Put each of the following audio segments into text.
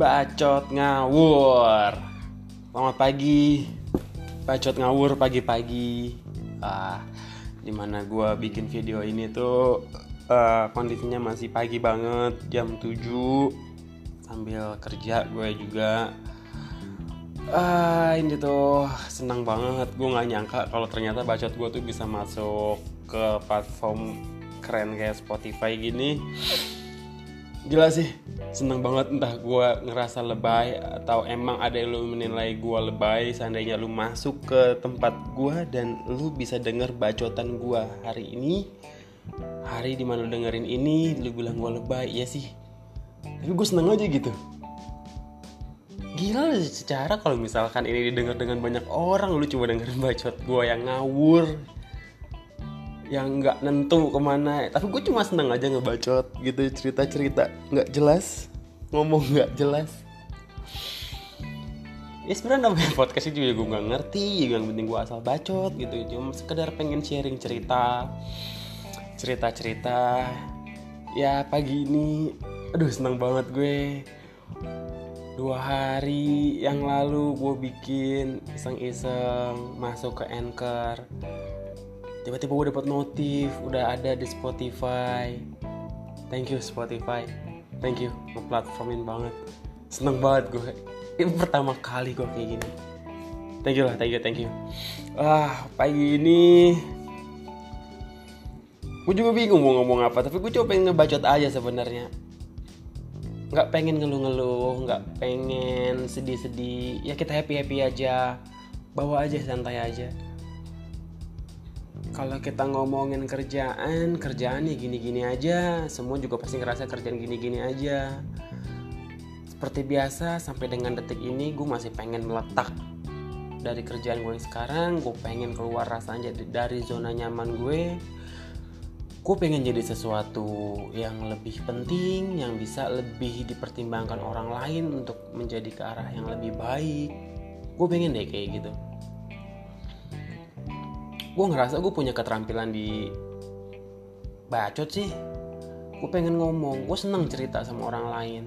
Bacot ngawur. Selamat pagi. Bacot ngawur pagi-pagi. Ah, Di mana gue bikin video ini tuh uh, Kondisinya masih pagi banget Jam 7 Sambil kerja gue juga. Ah, ini tuh senang banget. Gue nggak nyangka kalau ternyata bacot gue tuh bisa masuk ke platform keren kayak Spotify gini gila sih. Seneng banget entah gue ngerasa lebay atau emang ada yang lu menilai gue lebay seandainya lu masuk ke tempat gue dan lu bisa denger bacotan gue hari ini hari di mana lu dengerin ini lu bilang gue lebay ya sih. Tapi gue seneng aja gitu. Gila secara kalau misalkan ini didengar dengan banyak orang lu coba dengerin bacot gue yang ngawur yang nggak nentu ke mana. Tapi gue cuma seneng aja ngebacot gitu cerita cerita nggak jelas ngomong nggak jelas. Ya sebenarnya namanya podcast itu juga gue nggak ngerti yang penting gue asal bacot gitu. Cuma sekedar pengen sharing cerita cerita cerita ya pagi ini aduh seneng banget gue. Dua hari yang lalu gue bikin iseng-iseng masuk ke anchor tiba-tiba gue dapat notif udah ada di Spotify. Thank you Spotify. Thank you ngeplatformin banget. Seneng banget gue ini pertama kali gue kayak gini. Thank you lah thank you thank you. Ah pagi ini gue juga bingung mau ngomong apa tapi gue coba pengen ngebacot aja sebenarnya. Nggak pengen ngeluh-ngeluh nggak pengen sedih-sedih. Ya kita happy happy aja. Bawa aja santai aja kalau kita ngomongin kerjaan kerjaan ya gini-gini aja. Semua juga pasti ngerasa kerjaan gini-gini aja. Seperti biasa sampai dengan detik ini gue masih pengen meletak dari kerjaan gue yang sekarang. Gue pengen keluar rasanya dari zona nyaman gue. Gue pengen jadi sesuatu yang lebih penting yang bisa lebih dipertimbangkan orang lain untuk menjadi ke arah yang lebih baik. Gue pengen deh kayak gitu gue ngerasa gue punya keterampilan di bacot sih. Gue pengen ngomong gue seneng cerita sama orang lain.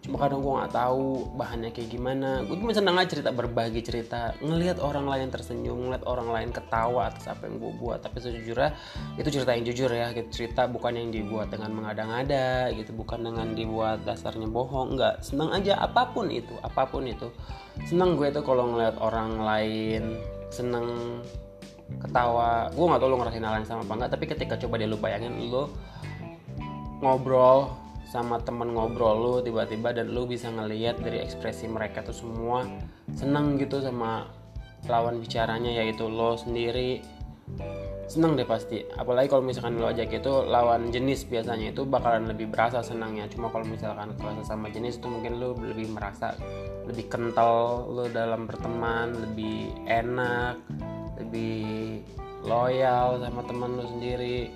Cuma kadang gue nggak tahu bahannya kayak gimana. Gue cuma seneng aja cerita berbagi cerita. Ngelihat orang lain tersenyum ngelihat orang lain ketawa atas apa yang gue buat. Tapi sejujurnya itu cerita yang jujur ya gitu. Cerita bukan yang dibuat dengan mengada-ngada gitu. Bukan dengan dibuat dasarnya bohong nggak. Seneng aja apa pun itu apa pun itu. Seneng gue tuh kalau ngelihat orang lain seneng ketawa. Gue nggak tahu lo ngerasain hal yang sama apa enggak tapi ketika coba deh lu bayangin lo ngobrol sama temen ngobrol lu tiba-tiba dan lu bisa ngeliat dari ekspresi mereka tuh semua seneng gitu sama lawan bicaranya yaitu lo sendiri. Seneng deh pasti. Apalagi kalau misalkan lo ajak itu lawan jenis biasanya itu bakalan lebih berasa senangnya. Cuma kalau misalkan ke sama jenis itu mungkin lo lebih merasa lebih kental lo dalam berteman lebih enak lebih loyal sama teman lu sendiri.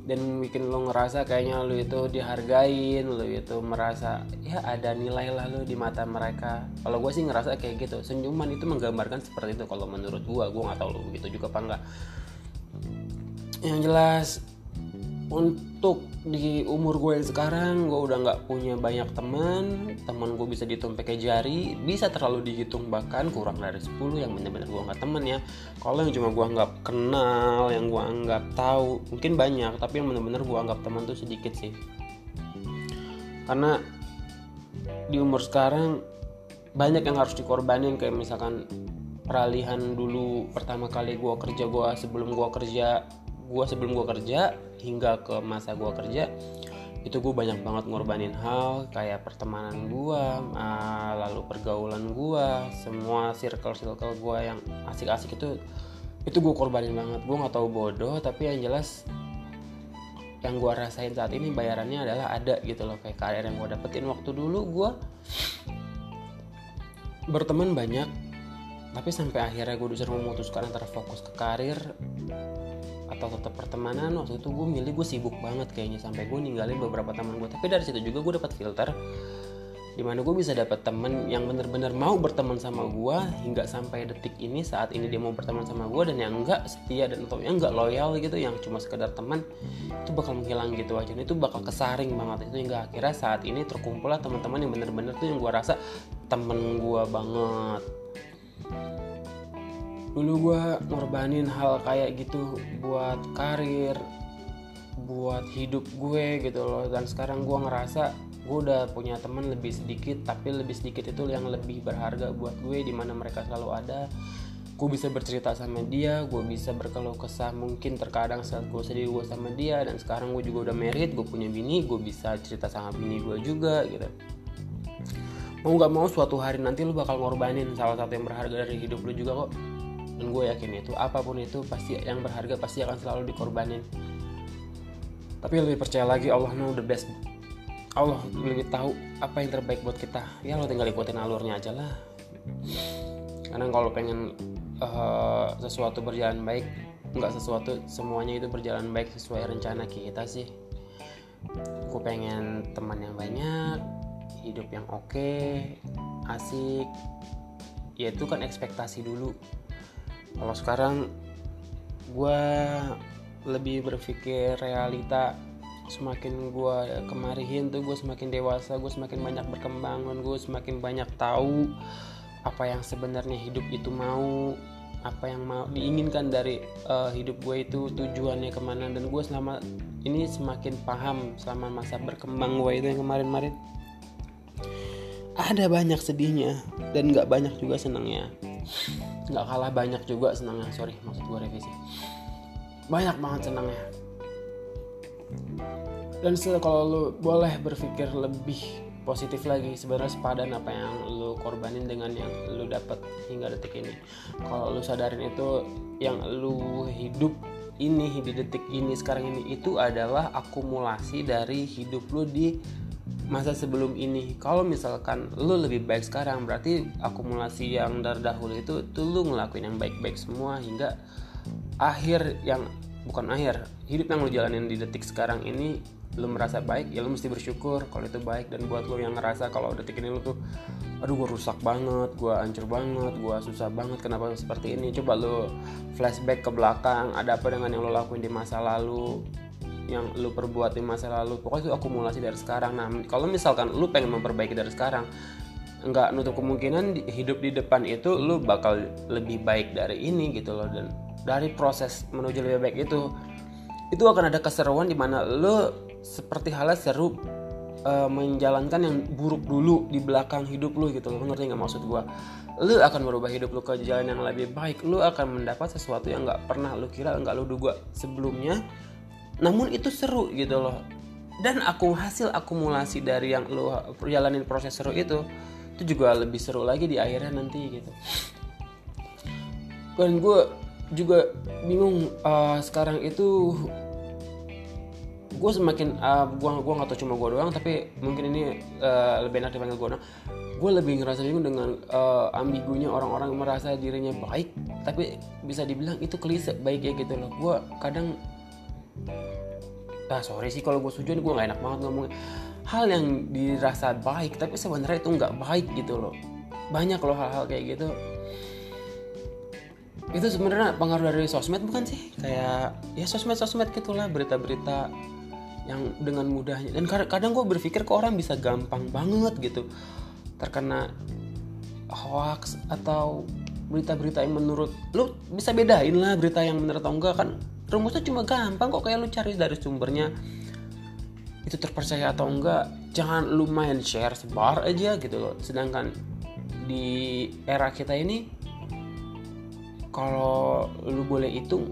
Dan bikin lo ngerasa kayaknya lo itu dihargain lo itu merasa ya ada nilai lah lo di mata mereka. Kalau gue sih ngerasa kayak gitu. Senyuman itu menggambarkan seperti itu kalau menurut gue gue nggak tahu lo begitu juga apa enggak. Yang jelas untuk di umur gue yang sekarang gue udah nggak punya banyak teman. Teman gue bisa dihitung pakai jari. Bisa terlalu dihitung bahkan kurang dari 10 yang benar-benar gue nggak temen ya. Kalau yang cuma gue anggap kenal yang gue anggap tahu mungkin banyak tapi yang benar-benar gue anggap teman tuh sedikit sih. Karena di umur sekarang banyak yang harus dikorbanin. Kayak misalkan peralihan dulu pertama kali gue kerja gue sebelum gue kerja gue sebelum gue kerja hingga ke masa gue kerja itu gue banyak banget ngorbanin hal kayak pertemanan gue uh, lalu pergaulan gue semua circle circle gue yang asik-asik itu itu gue korbanin banget. Gue nggak tahu bodoh tapi yang jelas yang gue rasain saat ini bayarannya adalah ada gitu loh kayak karir yang gue dapetin. Waktu dulu gue berteman banyak tapi sampai akhirnya gue disuruh memutuskan antara fokus ke karir atau tetap pertemanan waktu itu gue milih gue sibuk banget kayaknya sampai gue ninggalin beberapa teman gue tapi dari situ juga gue dapat filter di mana gue bisa dapat temen yang bener-bener mau berteman sama gue hingga sampai detik ini saat ini dia mau berteman sama gue dan yang enggak setia dan atau yang enggak loyal gitu yang cuma sekedar teman itu bakal menghilang gitu aja. Itu bakal kesaring banget. Itu hingga akhirnya saat ini terkumpul lah teman-teman yang bener-bener tuh yang gue rasa temen gue banget dulu gue ngorbanin hal kayak gitu buat karir buat hidup gue gitu loh. Dan sekarang gue ngerasa gue udah punya teman lebih sedikit tapi lebih sedikit itu yang lebih berharga buat gue di mana mereka selalu ada. Gue bisa bercerita sama dia gue bisa berkeluh kesah mungkin terkadang saat gue sedih gue sama dia. Dan sekarang gue juga udah married gue punya bini gue bisa cerita sama bini gue juga gitu. Mau nggak mau suatu hari nanti lu bakal ngorbanin salah satu yang berharga dari hidup lu juga kok dan gue yakin itu apa pun itu pasti yang berharga pasti akan selalu dikorbanin. Tapi lebih percaya lagi Allah know the best. Allah lebih tahu apa yang terbaik buat kita. Ya lo tinggal ikutin alurnya aja lah. Karena kalau pengen uh, sesuatu berjalan baik nggak sesuatu semuanya itu berjalan baik sesuai rencana kita sih. Gue pengen teman yang banyak hidup yang oke okay, asik. Ya itu kan ekspektasi dulu kalau sekarang gue lebih berpikir realita. Semakin gue kemarihin tuh gue semakin dewasa gue semakin banyak berkembang gue semakin banyak tahu apa yang sebenarnya hidup itu mau apa yang mau diinginkan dari uh, hidup gue itu tujuannya ke mana. Dan gue selama ini semakin paham selama masa berkembang gue itu yang kemarin-marin. Ada banyak sedihnya dan nggak banyak juga senangnya nggak kalah banyak juga senangnya. Sorry maksud gue revisi. Banyak banget senangnya. Dan kalau lu boleh berpikir lebih positif lagi sebenarnya sepadan apa yang lu korbanin dengan yang lu dapat hingga detik ini. Kalau lu sadarin itu yang lu hidup ini di detik ini sekarang ini itu adalah akumulasi dari hidup lu di masa sebelum ini. Kalau misalkan lu lebih baik sekarang berarti akumulasi yang dari dahulu itu tuh lu ngelakuin yang baik-baik semua hingga akhir yang bukan akhir hidup yang lu jalanin di detik sekarang ini lu merasa baik ya lu mesti bersyukur kalau itu baik. Dan buat lu yang ngerasa kalau detik ini lu tuh aduh gue rusak banget gue hancur banget gue susah banget kenapa seperti ini? Coba lu flashback ke belakang ada apa dengan yang lu lakuin di masa lalu yang lu perbuat di masa lalu pokoknya itu akumulasi dari sekarang. Nah kalau misalkan lu pengen memperbaiki dari sekarang nggak nutup kemungkinan hidup di depan itu lu bakal lebih baik dari ini gitu loh dan dari proses menuju lebih baik itu. Itu akan ada keseruan di mana lu seperti halnya seru uh, menjalankan yang buruk dulu di belakang hidup lu gitu lo ngerti nggak maksud gue lu akan merubah hidup lu ke jalan yang lebih baik. Lu akan mendapat sesuatu yang nggak pernah lu kira nggak lu duga sebelumnya namun itu seru gitu loh. Dan aku hasil akumulasi dari yang lu jalanin proses seru itu itu juga lebih seru lagi di akhirnya nanti gitu. Dan gue juga bingung uh, sekarang itu gue semakin uh, gue gue nggak tahu cuma gue doang tapi mungkin ini uh, lebih enak dipanggil gue doang. Gue lebih ngerasa bingung dengan uh, ambigunya orang-orang merasa dirinya baik tapi bisa dibilang itu klise baik ya gitu loh. Gue kadang ah sorry sih kalau gue setuju gue nggak enak banget ngomongnya. Hal yang dirasa baik tapi sebenarnya itu nggak baik gitu loh. Banyak loh hal-hal kayak gitu. Itu sebenarnya pengaruh dari sosmed bukan sih? Kayak ya sosmed sosmed gitulah berita-berita yang dengan mudahnya. Dan kadang gue berpikir kok orang bisa gampang banget gitu. Terkena hoax atau berita-berita yang menurut lu bisa bedain lah berita yang benar atau enggak kan rumusnya cuma gampang kok kayak lu cari dari sumbernya. Itu terpercaya atau enggak jangan lu main share sebar aja gitu loh. Sedangkan di era kita ini kalau lu boleh hitung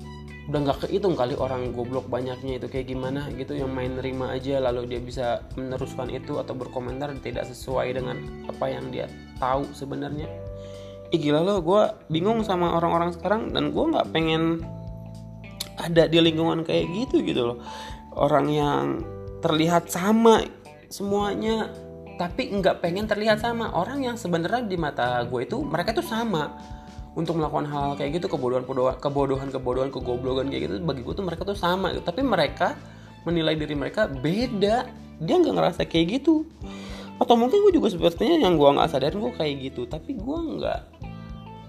udah nggak kehitung kali orang goblok banyaknya itu kayak gimana gitu yang main nerima aja lalu dia bisa meneruskan itu atau berkomentar tidak sesuai dengan apa yang dia tahu sebenarnya. Ih gila loh gue bingung sama orang-orang sekarang dan gue nggak pengen ada di lingkungan kayak gitu gitu loh. Orang yang terlihat sama semuanya tapi nggak pengen terlihat sama. Orang yang sebenarnya di mata gue itu mereka tuh sama. Untuk melakukan hal, hal kayak gitu kebodohan kebodohan kebodohan kegoblokan kayak gitu bagi gue tuh mereka tuh sama gitu. Tapi mereka menilai diri mereka beda. Dia nggak ngerasa kayak gitu. Atau mungkin gue juga sepertinya yang gue nggak sadar gue kayak gitu. Tapi gue nggak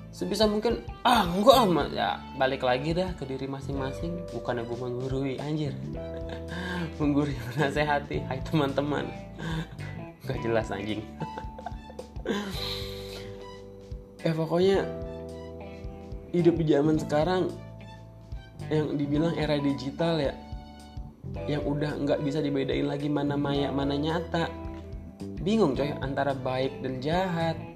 sebisa mungkin ah gue amat ya balik lagi dah ke diri masing-masing. Bukannya gue menggurui anjir. Menggurui menasehati. Hai teman-teman. Gak jelas anjing. Eh pokoknya hidup di zaman sekarang yang dibilang era digital ya yang udah nggak bisa dibedain lagi mana maya mana nyata. Bingung coy antara baik dan jahat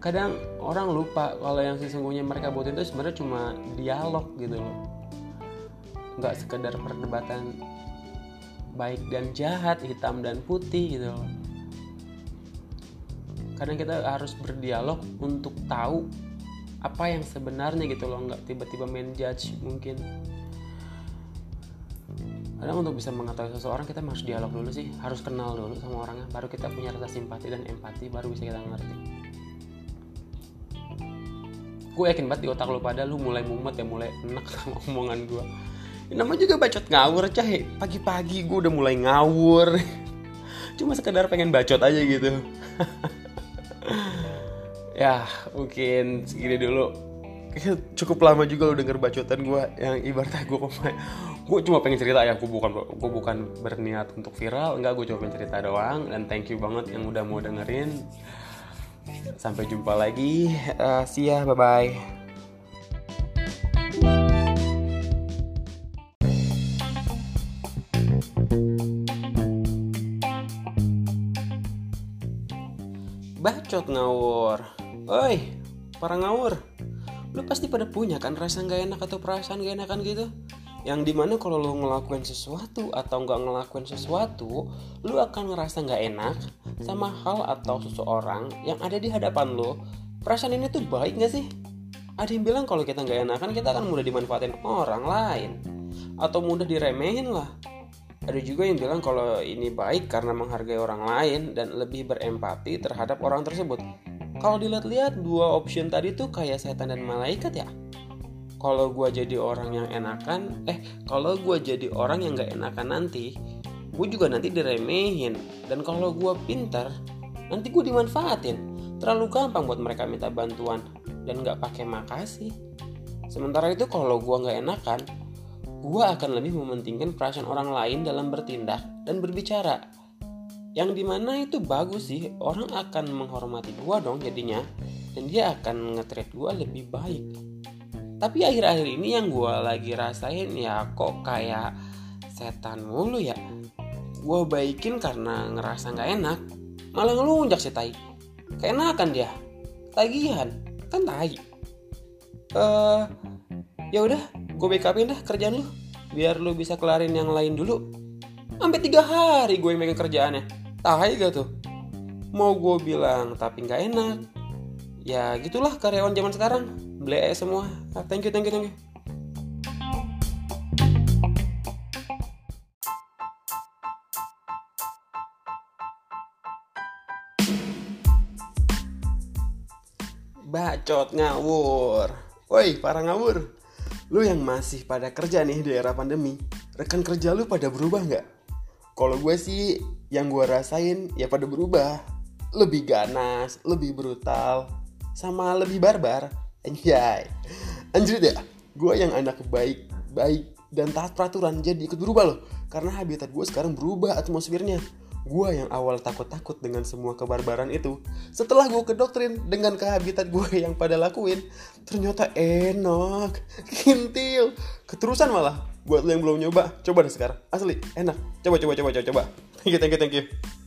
kadang orang lupa kalau yang sesungguhnya mereka butuhin itu sebenarnya cuma dialog gitu loh. Nggak sekedar perdebatan baik dan jahat hitam dan putih gitu loh. Kadang kita harus berdialog untuk tahu apa yang sebenarnya gitu loh nggak tiba-tiba main judge mungkin. Kadang untuk bisa mengetahui seseorang kita harus dialog dulu sih. Harus kenal dulu sama orangnya baru kita punya rasa simpati dan empati baru bisa kita ngerti gue yakin banget di otak lu pada lu mulai mumet ya mulai enak sama omongan gue ini namanya juga bacot ngawur cah. Pagi-pagi gue udah mulai ngawur. Cuma sekedar pengen bacot aja gitu. Ya mungkin segini dulu. Cukup lama juga lo denger bacotan gue yang ibaratnya gue pemain. Gue cuma pengen cerita ya gue bukan gue bukan berniat untuk viral. Enggak gue cuma pengen cerita doang. Dan thank you banget yang udah mau dengerin sampai jumpa lagi. Uh, see ya bye bye bacot ngawur. Oi, para ngawur. Lu pasti pada punya kan rasa gak enak atau perasaan gak enakan gitu? Yang di mana kalau lu ngelakuin sesuatu atau nggak ngelakuin sesuatu lu akan ngerasa nggak enak sama hal atau seseorang yang ada di hadapan lu perasaan ini tuh baik nggak sih? Ada yang bilang kalau kita nggak enakan kita akan mudah dimanfaatin orang lain atau mudah diremehin lah. Ada juga yang bilang kalau ini baik karena menghargai orang lain dan lebih berempati terhadap orang tersebut. Kalau dilihat-lihat dua option tadi tuh kayak setan dan malaikat ya. Kalau gue jadi orang yang enakan eh kalau gue jadi orang yang gak enakan nanti gue juga nanti diremehin. Dan kalau gue pintar nanti gue dimanfaatin. Terlalu gampang buat mereka minta bantuan dan gak pakai makasih. Sementara itu kalau gue gak enakan gue akan lebih mementingkan perasaan orang lain dalam bertindak dan berbicara. Yang di mana itu bagus sih orang akan menghormati gue dong jadinya dan dia akan nge gue lebih baik. Tapi akhir-akhir ini yang gue lagi rasain ya kok kayak setan mulu ya gue baikin karena ngerasa nggak enak malah ngelunjak si tai. Keenakan dia. Tagihan. Kan tai. Eh uh, ya udah gue backupin dah kerjaan lu. Biar lu bisa kelarin yang lain dulu. Sampai tiga hari gue yang megang kerjaannya. Tai gak tuh? Mau gue bilang tapi nggak enak. Ya gitulah karyawan zaman sekarang. Beli semua. Thank you thank you thank you bacot ngawur woi para ngawur lu yang masih pada kerja nih di era pandemi rekan kerja lu pada berubah nggak kalau gue sih yang gue rasain ya pada berubah lebih ganas lebih brutal sama lebih barbar Anjay. Anjir ya, gue yang anak baik, baik dan taat peraturan jadi ikut berubah loh. Karena habitat gue sekarang berubah atmosfernya. Gue yang awal takut-takut dengan semua kebarbaran itu. Setelah gue ke doktrin dengan kehabitat gue yang pada lakuin. Ternyata enak, kintil, keterusan malah. Buat lo yang belum nyoba, coba deh sekarang. Asli, enak. Coba, coba, coba, coba, coba. Thank you, thank you, thank you.